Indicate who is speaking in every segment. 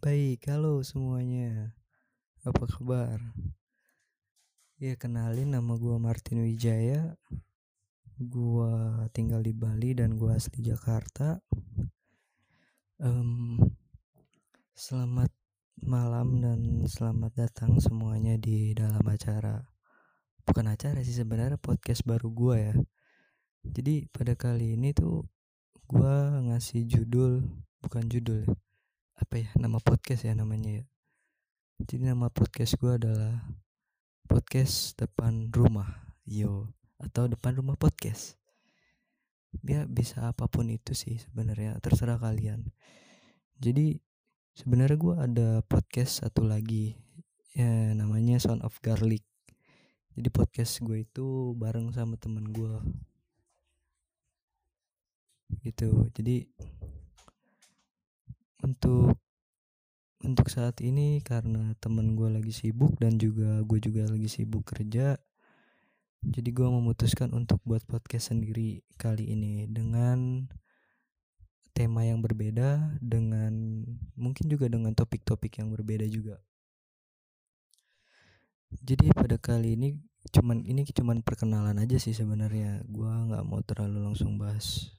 Speaker 1: Baik, halo semuanya. Apa kabar? Ya, kenalin nama gua Martin Wijaya. Gua tinggal di Bali dan gua asli Jakarta. Em, selamat malam dan selamat datang semuanya di dalam acara. Bukan acara sih sebenarnya podcast baru gua ya. Jadi pada kali ini tuh gua ngasih judul, bukan judul ya. Apa ya? Nama podcast ya namanya ya. Jadi nama podcast gua adalah podcast depan rumah. Yo, atau depan rumah podcast. Ya bisa apa pun itu sih sebenarnya, terserah kalian. Jadi sebenarnya gua ada podcast satu lagi ya namanya Sound of Garlic. Jadi podcast gue itu bareng sama temen gua gitu. Jadi untuk untuk saat ini karena temen gue lagi sibuk dan juga gue juga lagi sibuk kerja jadi gue memutuskan untuk buat podcast sendiri kali ini dengan tema yang berbeda dengan mungkin juga dengan topik-topik yang berbeda juga. Jadi pada kali ini cuman ini cuman perkenalan aja sih sebenarnya. Gue nggak mau terlalu langsung bahas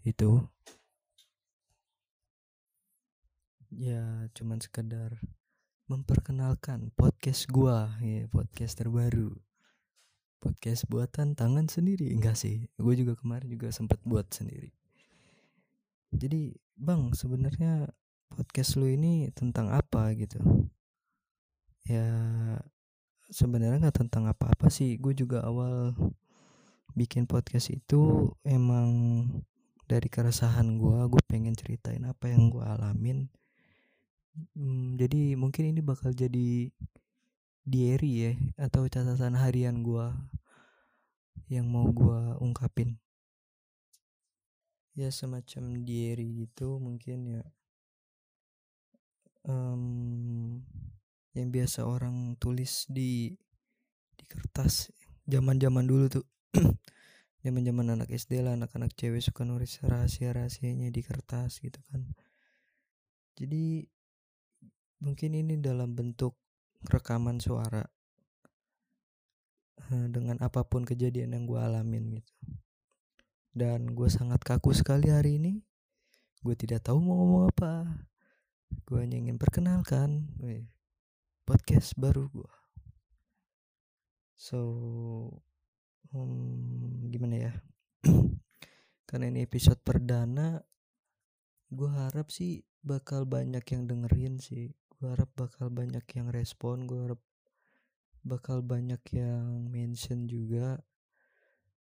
Speaker 1: itu ya cuman sekedar memperkenalkan podcast gua ya podcast terbaru. Podcast buatan tangan sendiri? Enggak sih gue juga kemarin juga sempat buat sendiri. Jadi bang sebenarnya podcast lu ini tentang apa? Gitu. Ya sebenarnya nggak tentang apa-apa sih. Gue juga awal bikin podcast itu emang dari keresahan gue gue pengen ceritain apa yang gue alamin hmm, jadi mungkin ini bakal jadi diary ya atau catatan harian gua yang mau gua ungkapin. Ya semacam diary gitu mungkin ya. Um, yang biasa orang tulis di di kertas zaman zaman dulu tuh. Zaman zaman anak SD lah anak-anak cewek suka nulis rahasia rahasianya di kertas gitu kan. Jadi mungkin ini dalam bentuk rekaman suara eh, dengan apa pun kejadian yang gue alamin gitu. Dan gue sangat kaku sekali hari ini. Gue tidak tahu mau ngomong apa. Gue hanya ingin perkenalkan podcast baru gue so hmm, gimana ya? Karena ini episode perdana gue harap sih bakal banyak yang dengerin sih gue harap bakal banyak yang respon gue harap bakal banyak yang mention juga.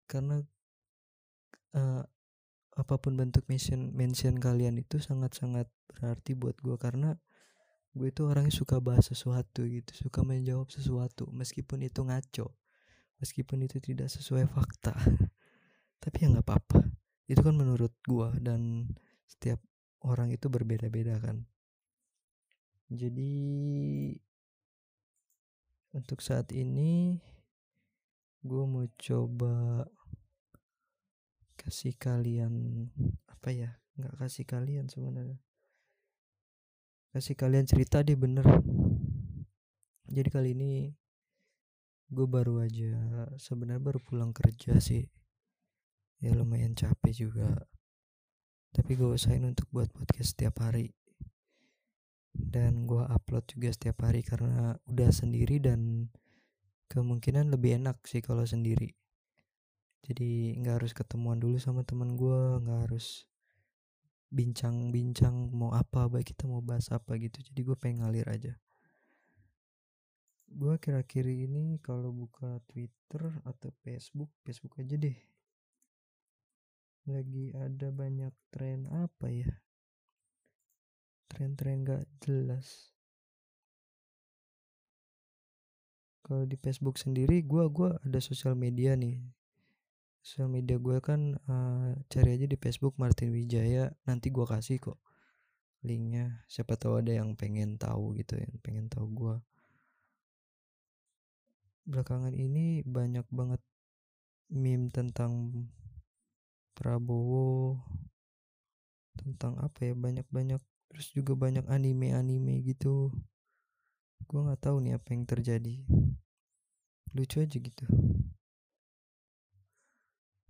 Speaker 1: Karena uh, apa pun bentuk mention mention kalian itu sangat-sangat berarti buat gue karena gue itu orangnya suka bahas sesuatu gitu suka menjawab sesuatu meskipun itu ngaco meskipun itu tidak sesuai fakta. Tapi ya nggak apa-apa. Itu kan menurut gue dan setiap orang itu berbeda-beda kan jadi untuk saat ini gue mau coba kasih kalian apa ya nggak kasih kalian sebenarnya. Kasih kalian cerita deh bener. Jadi kali ini gue baru aja sebenarnya baru pulang kerja sih. Ya lumayan capek juga. Tapi gue usahain untuk buat podcast setiap hari dan gue upload juga setiap hari karena udah sendiri dan kemungkinan lebih enak sih kalau sendiri. Jadi nggak harus ketemuan dulu sama teman gue nggak harus bincang-bincang mau apa baik kita mau bahas apa gitu. Jadi gue pengen ngalir aja. Gue kira-kira ini kalau buka Twitter atau Facebook Facebook aja deh. Lagi ada banyak tren apa ya tren-tren gak jelas. Kalau di Facebook sendiri gue gua ada sosial media nih. Sosial media gue kan uh, cari aja di Facebook Martin Wijaya nanti gue kasih kok linknya. Siapa tahu ada yang pengen tahu gitu yang pengen tahu gue belakangan ini banyak banget meme tentang Prabowo tentang apa ya banyak-banyak terus juga banyak anime-anime gitu. Gue nggak tahu nih apa yang terjadi. Lucu aja gitu.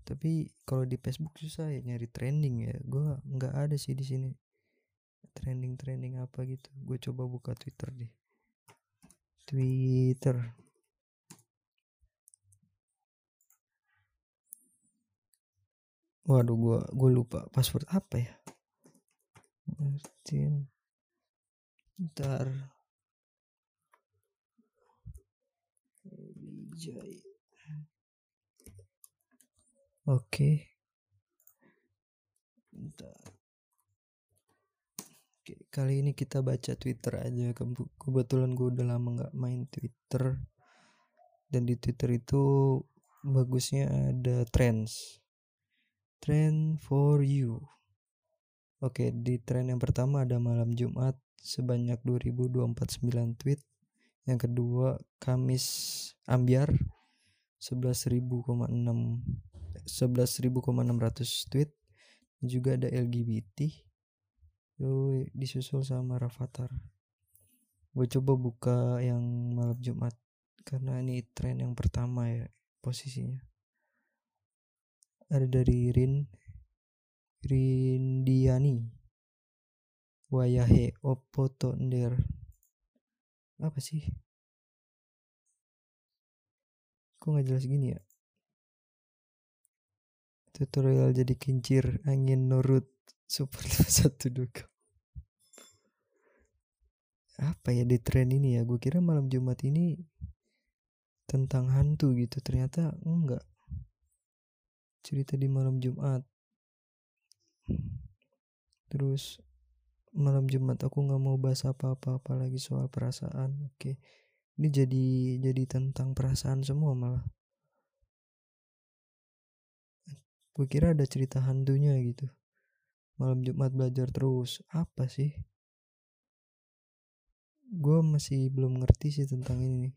Speaker 1: Tapi kalau di Facebook susah ya nyari trending ya. Gue nggak ada sih di sini. Trending trending apa gitu. Gue coba buka Twitter deh. Twitter. Waduh gue gue lupa password apa ya Martin ntar Wijay oke Oke, kali ini kita baca Twitter aja. Kebetulan gue udah lama nggak main Twitter. Dan di Twitter itu bagusnya ada trends. Trend for you. Oke, di trend yang pertama ada malam Jumat sebanyak 2249 tweet. Yang kedua Kamis Ambiar 11.000,6 11.600 tweet. Juga ada LGBT lalu disusul sama Rafathar gue coba buka yang malam Jumat karena ini tren yang pertama ya posisinya ada dari Rin Rindiani. Wayahe Opoto Nder? Apa sih? Kok nggak jelas gini ya? Tutorial jadi kincir angin nurut super satu duka. Apa ya di tren ini ya? Gue kira malam Jumat ini tentang hantu gitu. Ternyata enggak. Cerita di malam Jumat terus malam Jumat aku nggak mau bahas apa-apa apalagi soal perasaan oke. Ini jadi jadi tentang perasaan semua malah. Gue kira ada cerita hantunya gitu. Malam Jumat belajar terus apa sih? Gue masih belum ngerti sih tentang ini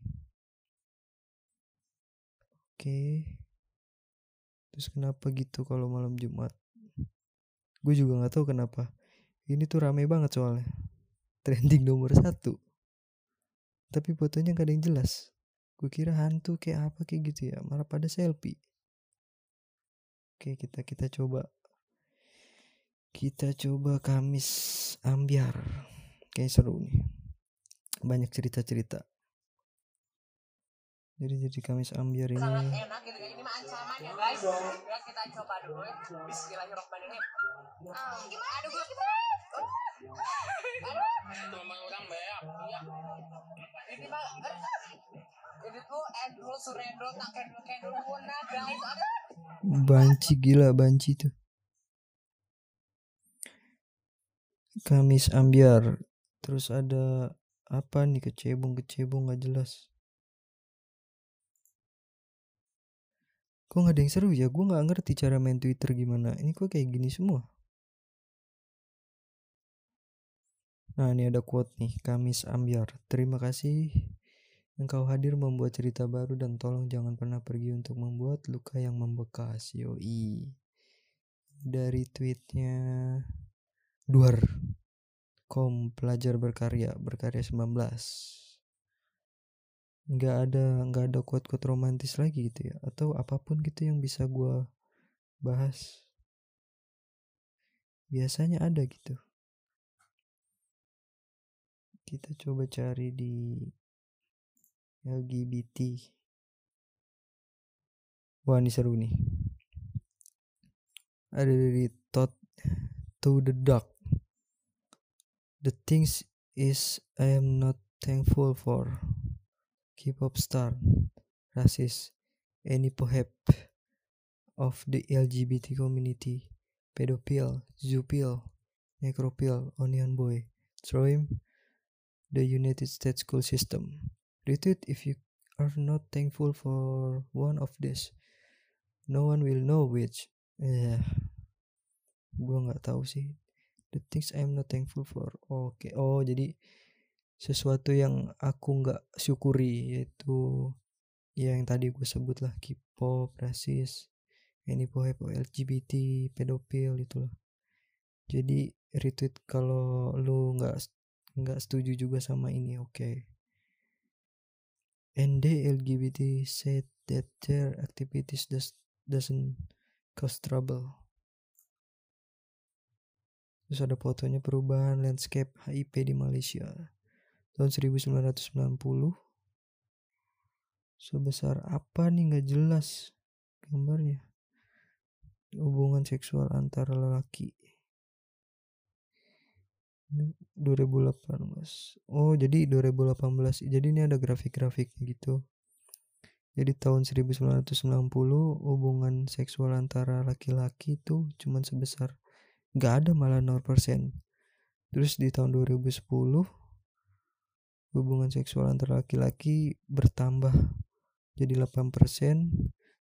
Speaker 1: oke. Terus kenapa gitu kalau malam Jumat gue juga nggak tahu kenapa. Ini tuh rame banget soalnya. Trending nomor satu. Tapi fotonya gak ada yang jelas. Gue kira hantu kayak apa kayak gitu ya malah pada selfie. Oke kita kita coba. Kita coba Kamis ambiar. Kayak seru nih. Banyak cerita-cerita. Jadi jadi Kamis Ambiar ini.
Speaker 2: Sangat enak gitu ini mah ancaman ya guys. Kita coba dulu ya. Bismillahirrahmanirrahim ah, gimana aduh gue aduh itu memang orang banyak. Iya. Ini mah ini tuh Endro Surendro tak kendro kendro muna guys
Speaker 1: banci gila banci tuh. Kamis Ambiar terus ada apa nih kecebong kecebong nggak jelas. Kok nggak ada yang seru ya? Gue nggak ngerti cara main twitter gimana. Ini kok kayak gini semua nah ini ada quote nih Kamis Ambiar. Terima kasih engkau hadir membuat cerita baru dan tolong jangan pernah pergi untuk membuat luka yang membekas. Yoi. Dari tweetnya Duar kom pelajar berkarya berkarya 19 nggak ada nggak ada quote-quote romantis lagi gitu ya atau apa pun gitu yang bisa gue bahas. Biasanya ada gitu kita coba cari di LGBT wah ini seru nih. Ada dari Tot to the Duck. The things is I am not thankful for. K-pop star, racist, any pohep of the LGBT community, pedophile, zoopil, necrophile, onion boy, him the United States school system. Retweet if you are not thankful for one of this. No one will know which. Ya, yeah. gue nggak tahu sih the things I'm not thankful for oke okay. oh jadi sesuatu yang aku nggak syukuri yaitu ya yang tadi gue sebut lah K-pop rasis ini pohon LGBT pedofil itulah jadi retweet kalau lu nggak nggak setuju juga sama ini oke. And they LGBT said that their activities does, doesn't cause trouble. Terus ada fotonya perubahan landscape HIP di Malaysia tahun 1990 sebesar apa nih? Nggak jelas gambarnya. Hubungan seksual antara lelaki 2018 oh jadi 2018 jadi ini ada grafik-grafiknya gitu. Jadi tahun 1990 hubungan seksual antara laki-laki itu cuman sebesar nggak ada malah 0% terus di tahun 2010 hubungan seksual antara laki-laki bertambah jadi 8%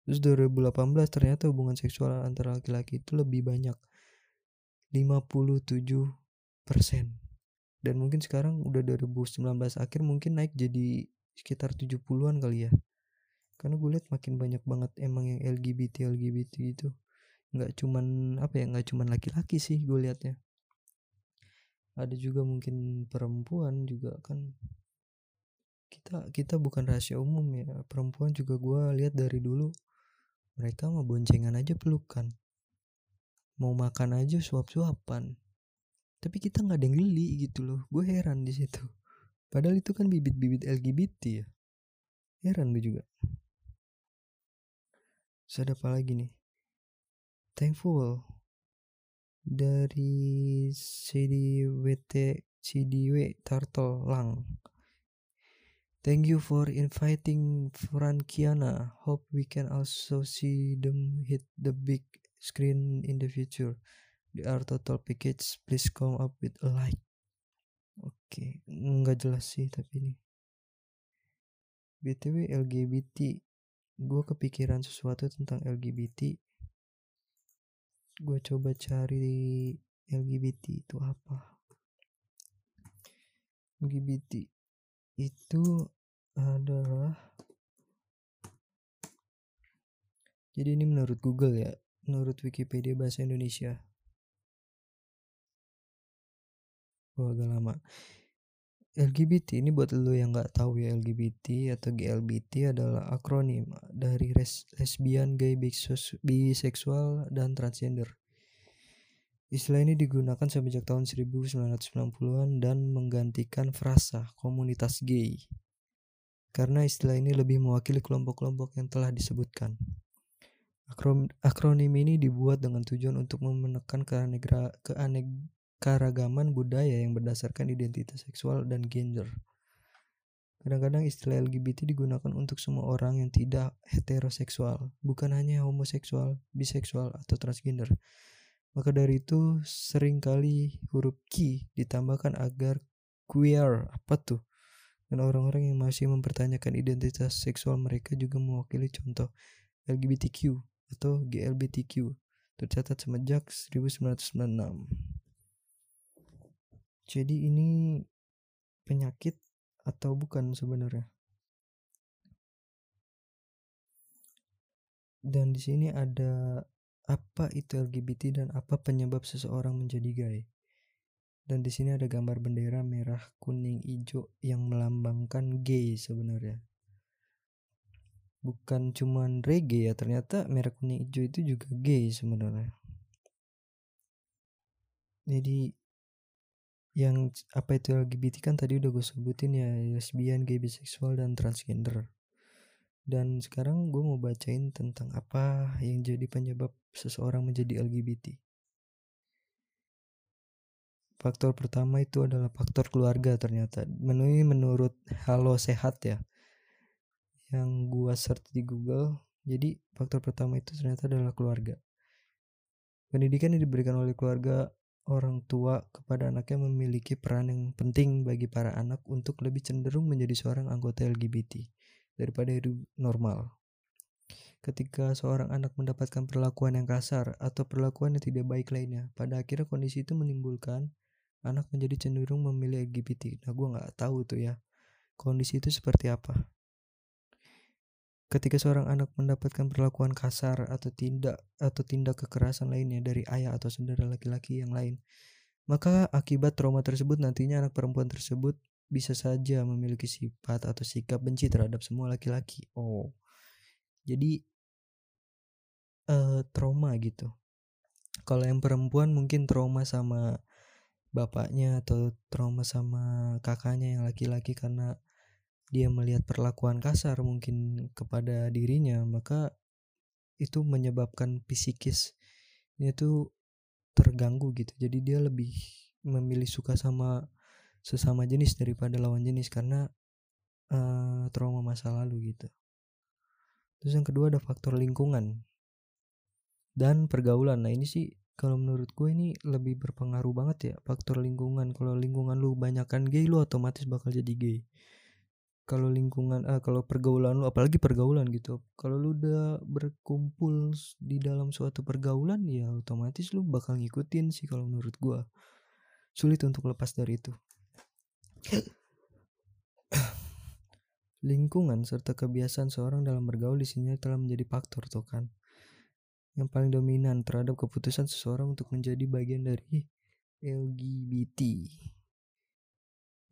Speaker 1: terus 2018 ternyata hubungan seksual antara laki-laki itu lebih banyak. 57 persen. Dan mungkin sekarang udah 2019 akhir mungkin naik jadi sekitar 70-an kali ya. Karena gue lihat makin banyak banget emang yang LGBT LGBT gitu. Nggak cuman apa ya nggak cuman laki-laki sih gue liatnya. Ada juga mungkin perempuan juga kan. Kita kita bukan rahasia umum ya. Perempuan juga gue lihat dari dulu mereka mah boncengan aja pelukan. Mau makan aja suap-suapan tapi kita nggak ada yang geli gitu loh. Gue heran di situ. Padahal itu kan bibit-bibit LGBT ya. Heran gue juga. Terus ada apa lagi nih? Thankful. Dari CDWT CDW Lang Thank you for inviting Frankiana. Hope we can also see them hit the big screen in the future. The our total package, please come up with a like. Oke, nggak jelas sih tapi ini. BTW LGBT, gue kepikiran sesuatu tentang LGBT. Gue coba cari LGBT itu apa. LGBT itu adalah jadi ini menurut Google ya menurut Wikipedia bahasa Indonesia oh agak lama LGBT ini buat lo yang nggak tahu ya LGBT atau GLBT adalah akronim dari res- lesbian, gay, biseksual, dan transgender. Istilah ini digunakan sejak tahun 1990-an dan menggantikan frasa komunitas gay. Karena istilah ini lebih mewakili kelompok-kelompok yang telah disebutkan. Akronim ini dibuat dengan tujuan untuk menekan keanegra- keanekaragaman budaya yang berdasarkan identitas seksual dan gender. Kadang-kadang istilah LGBT digunakan untuk semua orang yang tidak heteroseksual, bukan hanya homoseksual, biseksual, atau transgender. Maka dari itu sering kali huruf Q ditambahkan agar queer apa tuh dan orang-orang yang masih mempertanyakan identitas seksual mereka juga mewakili contoh LGBTQ atau GLBTQ tercatat semenjak 1996. Jadi ini penyakit atau bukan sebenarnya? Dan di sini ada apa itu LGBT dan apa penyebab seseorang menjadi gay. Dan di sini ada gambar bendera merah, kuning, hijau yang melambangkan gay sebenarnya. Bukan cuman reggae ya, ternyata merah, kuning, hijau itu juga gay sebenarnya. Jadi yang apa itu LGBT kan tadi udah gue sebutin ya lesbian, gay, biseksual dan transgender. Dan sekarang gue mau bacain tentang apa yang jadi penyebab seseorang menjadi LGBT. Faktor pertama itu adalah faktor keluarga ternyata. Menu ini menurut Halo Sehat ya. Yang gua search di Google. Jadi faktor pertama itu ternyata adalah keluarga. Pendidikan yang diberikan oleh keluarga orang tua kepada anaknya memiliki peran yang penting bagi para anak untuk lebih cenderung menjadi seorang anggota LGBT daripada hidup normal. Ketika seorang anak mendapatkan perlakuan yang kasar atau perlakuan yang tidak baik lainnya, pada akhirnya kondisi itu menimbulkan anak menjadi cenderung memilih LGBT. Nah, gue nggak tahu tuh ya kondisi itu seperti apa. Ketika seorang anak mendapatkan perlakuan kasar atau tindak atau tindak kekerasan lainnya dari ayah atau saudara laki-laki yang lain, maka akibat trauma tersebut nantinya anak perempuan tersebut bisa saja memiliki sifat atau sikap benci terhadap semua laki-laki. Oh. Jadi eh trauma gitu. Kalau yang perempuan mungkin trauma sama bapaknya atau trauma sama kakaknya yang laki-laki karena dia melihat perlakuan kasar mungkin kepada dirinya, maka itu menyebabkan psikisnya itu terganggu gitu. Jadi dia lebih memilih suka sama sesama jenis daripada lawan jenis karena uh, trauma masa lalu gitu. Terus yang kedua ada faktor lingkungan dan pergaulan. Nah ini sih kalau menurut gue ini lebih berpengaruh banget ya faktor lingkungan. Kalau lingkungan lu banyakkan gay lu otomatis bakal jadi gay. Kalau lingkungan ah kalau pergaulan lu apalagi pergaulan gitu. Kalau lu udah berkumpul di dalam suatu pergaulan ya otomatis lu bakal ngikutin sih kalau menurut gue. Sulit untuk lepas dari itu. lingkungan serta kebiasaan seorang dalam bergaul di sini telah menjadi faktor tuh kan yang paling dominan terhadap keputusan seseorang untuk menjadi bagian dari LGBT.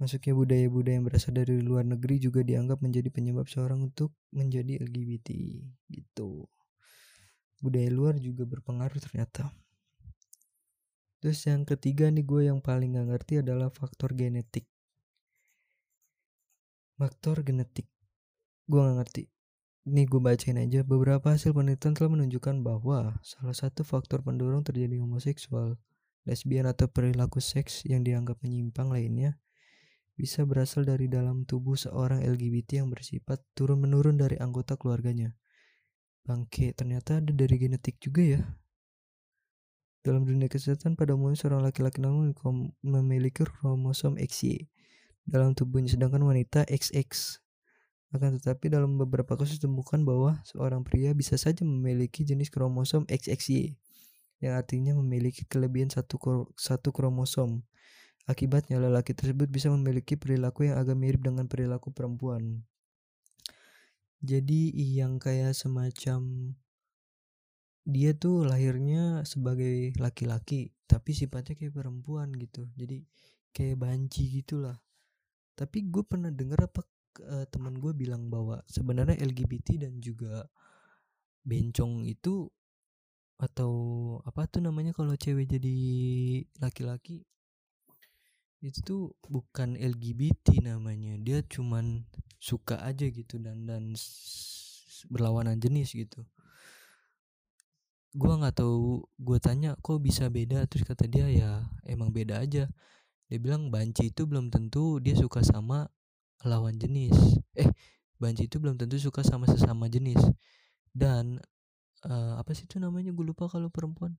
Speaker 1: Masuknya budaya-budaya yang berasal dari luar negeri juga dianggap menjadi penyebab seorang untuk menjadi LGBT gitu. Budaya luar juga berpengaruh ternyata. Terus yang ketiga nih gue yang paling gak ngerti adalah faktor genetik. Faktor genetik. Gue gak ngerti. Nih gue bacain aja beberapa hasil penelitian telah menunjukkan bahwa salah satu faktor pendorong terjadi homoseksual, lesbian atau perilaku seks yang dianggap menyimpang lainnya bisa berasal dari dalam tubuh seorang LGBT yang bersifat turun-menurun dari anggota keluarganya. Bangke, ternyata ada dari genetik juga ya. Dalam dunia kesehatan pada umumnya seorang laki-laki namun memiliki kromosom XY dalam tubuhnya sedangkan wanita XX akan tetapi dalam beberapa kasus ditemukan bahwa seorang pria bisa saja memiliki jenis kromosom XXY yang artinya memiliki kelebihan satu, satu kromosom. Akibatnya lelaki tersebut bisa memiliki perilaku yang agak mirip dengan perilaku perempuan. Jadi yang kayak semacam dia tuh lahirnya sebagai laki-laki tapi sifatnya kayak perempuan gitu. Jadi kayak banci gitulah. Tapi gue pernah dengar apa uh, teman gue bilang bahwa sebenarnya LGBT dan juga bencong itu atau apa tuh namanya kalau cewek jadi laki-laki itu tuh bukan LGBT namanya. Dia cuman suka aja gitu dan dan berlawanan jenis gitu. Gua nggak tahu gue tanya kok bisa beda? Terus kata dia ya emang beda aja. Dia bilang banci itu belum tentu dia suka sama lawan jenis. Eh banci itu belum tentu suka sama sesama jenis. Dan uh, apa sih itu namanya? Gue lupa kalau perempuan.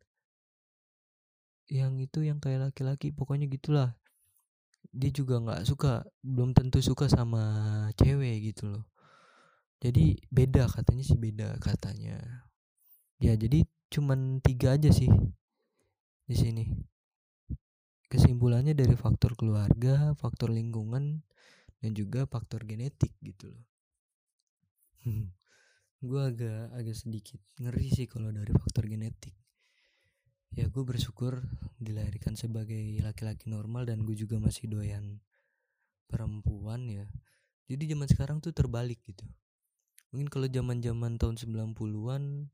Speaker 1: Yang itu yang kayak laki-laki. Pokoknya gitulah dia juga nggak suka belum tentu suka sama cewek gitu loh. Jadi beda katanya sih beda katanya. Ya jadi cuman tiga aja sih di sini. Kesimpulannya dari faktor keluarga faktor lingkungan dan juga faktor genetik gitu loh. Gue agak agak sedikit ngeri sih kalau dari faktor genetik ya gue bersyukur dilahirkan sebagai laki-laki normal dan gue juga masih doyan perempuan ya. Jadi zaman sekarang tuh terbalik gitu. Mungkin kalau zaman zaman tahun 90-an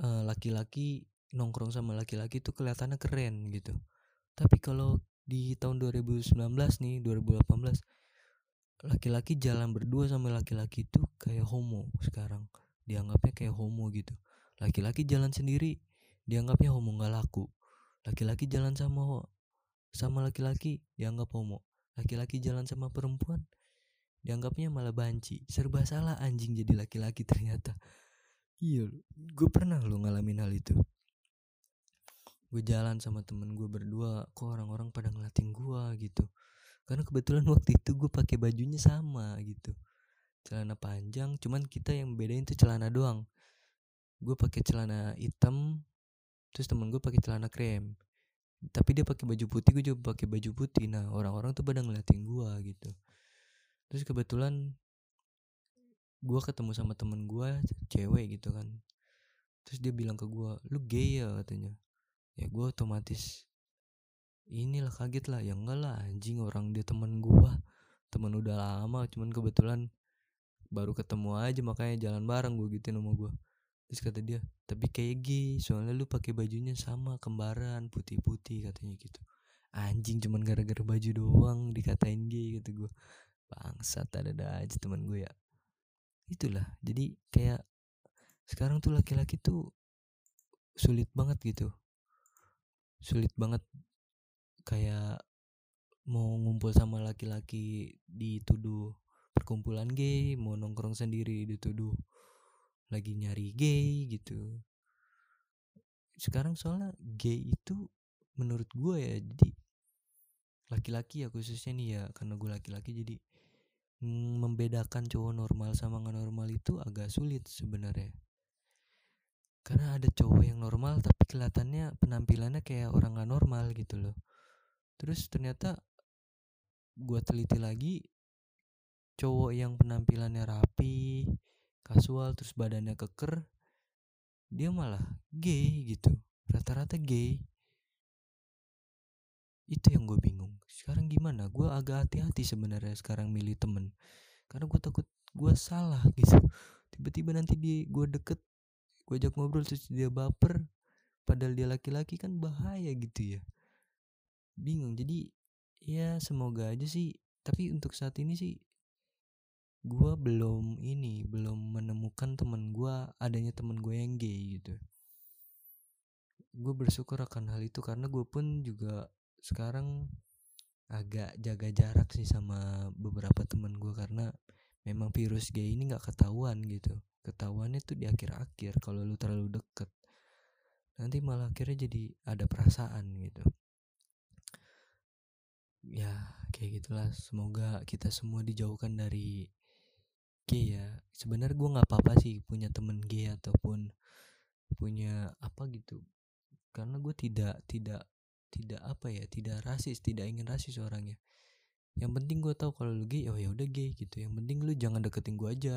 Speaker 1: uh, laki-laki nongkrong sama laki-laki tuh kelihatannya keren gitu. Tapi kalau di tahun 2019 nih 2018 laki-laki jalan berdua sama laki-laki itu kayak homo sekarang. Dianggapnya kayak homo gitu. Laki-laki jalan sendiri dianggapnya homo nggak laku. Laki-laki jalan sama sama laki-laki dianggap homo. Laki-laki jalan sama perempuan dianggapnya malah banci. Serba salah anjing jadi laki-laki ternyata. Iya gue pernah lo ngalamin hal itu. Gue jalan sama temen gue berdua kok orang-orang pada ngeliatin gue gitu. Karena kebetulan waktu itu gue pakai bajunya sama gitu. Celana panjang cuman kita yang bedain tuh celana doang. Gue pakai celana hitam terus temen gue pakai celana krem. Tapi dia pakai baju putih gue juga pakai baju putih. Nah orang-orang tuh pada ngeliatin gue gitu. Terus kebetulan gue ketemu sama temen gue cewek gitu kan. Terus dia bilang ke gue lu gay ya? katanya. Ya gue otomatis inilah kaget lah. Ya enggak lah anjing orang dia temen gue temen udah lama cuman kebetulan baru ketemu aja makanya jalan bareng gue gitu sama gue terus kata dia tapi kayak gay soalnya lu pakai bajunya sama kembaran putih-putih katanya gitu. Anjing cuman gara-gara baju doang dikatain gay gitu gue bangsat ada ada aja teman gue ya. Itulah jadi kayak sekarang tuh laki-laki tuh sulit banget gitu. Sulit banget kayak mau ngumpul sama laki-laki dituduh perkumpulan gay mau nongkrong sendiri dituduh lagi nyari gay gitu. Sekarang soalnya gay itu menurut gue ya jadi laki-laki ya khususnya nih ya karena gue laki-laki jadi membedakan cowok normal sama nggak normal itu agak sulit sebenarnya. Karena ada cowok yang normal tapi kelihatannya penampilannya kayak orang nggak normal gitu loh. Terus ternyata gue teliti lagi cowok yang penampilannya rapi kasual terus badannya keker dia malah gay gitu. Rata-rata gay. Itu yang gue bingung. Sekarang gimana? Gue agak hati-hati sebenarnya sekarang milih temen. Karena gue takut gue salah gitu. Tiba-tiba nanti dia gue deket gue ajak ngobrol terus dia baper padahal dia laki-laki kan bahaya gitu ya. Bingung. Jadi ya semoga aja sih. Tapi untuk saat ini sih gue belum ini belum menemukan teman gue adanya teman gue yang gay gitu. Gue bersyukur akan hal itu karena gue pun juga sekarang agak jaga jarak sih sama beberapa teman gue karena memang virus gay ini nggak ketahuan gitu. Ketahuannya tuh di akhir-akhir kalau lu terlalu deket nanti malah akhirnya jadi ada perasaan gitu. Ya kayak gitulah. Semoga kita semua dijauhkan dari gay ya. Sebenarnya gue nggak apa-apa sih punya temen gay ataupun punya apa gitu. Karena gue tidak tidak tidak apa ya tidak rasis tidak ingin rasis orangnya. Yang penting gue tahu kalau lu gay oh ya udah gay gitu. Yang penting lu jangan deketin gue aja.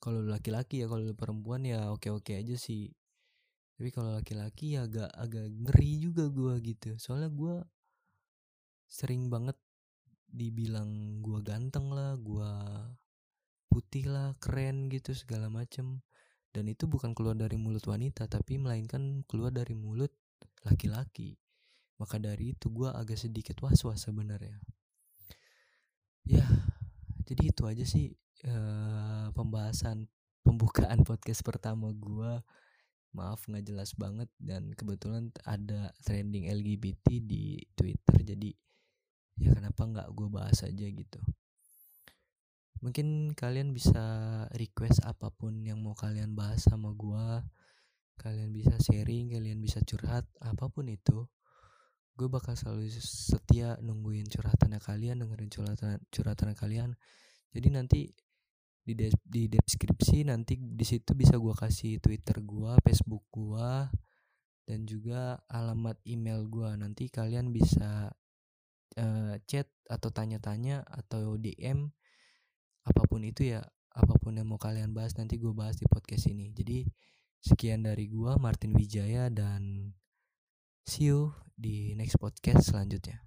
Speaker 1: Kalau laki-laki ya kalau perempuan ya oke oke aja sih. Tapi kalau laki-laki ya agak agak ngeri juga gue gitu. Soalnya gue sering banget dibilang gue ganteng lah gue putih lah keren gitu segala macem. Dan itu bukan keluar dari mulut wanita tapi melainkan keluar dari mulut laki-laki. Maka dari itu gue agak sedikit was-was sebenarnya. Ya jadi itu aja sih uh, pembahasan pembukaan podcast pertama gue maaf nggak jelas banget. Dan kebetulan ada trending LGBT di Twitter. Jadi ya kenapa nggak gue bahas aja gitu mungkin kalian bisa request apa pun yang mau kalian bahas sama gue kalian bisa sharing kalian bisa curhat apa pun itu. Gue bakal selalu setia nungguin curhatannya kalian dengerin curhatan curhatan kalian. Jadi nanti di de di deskripsi nanti di situ bisa gue kasih twitter gue facebook gue dan juga alamat email gue nanti kalian bisa uh, chat atau tanya-tanya atau dm apa pun itu ya apa pun yang mau kalian bahas nanti gue bahas di podcast ini jadi sekian dari gue Martin Wijaya dan see you di next podcast selanjutnya.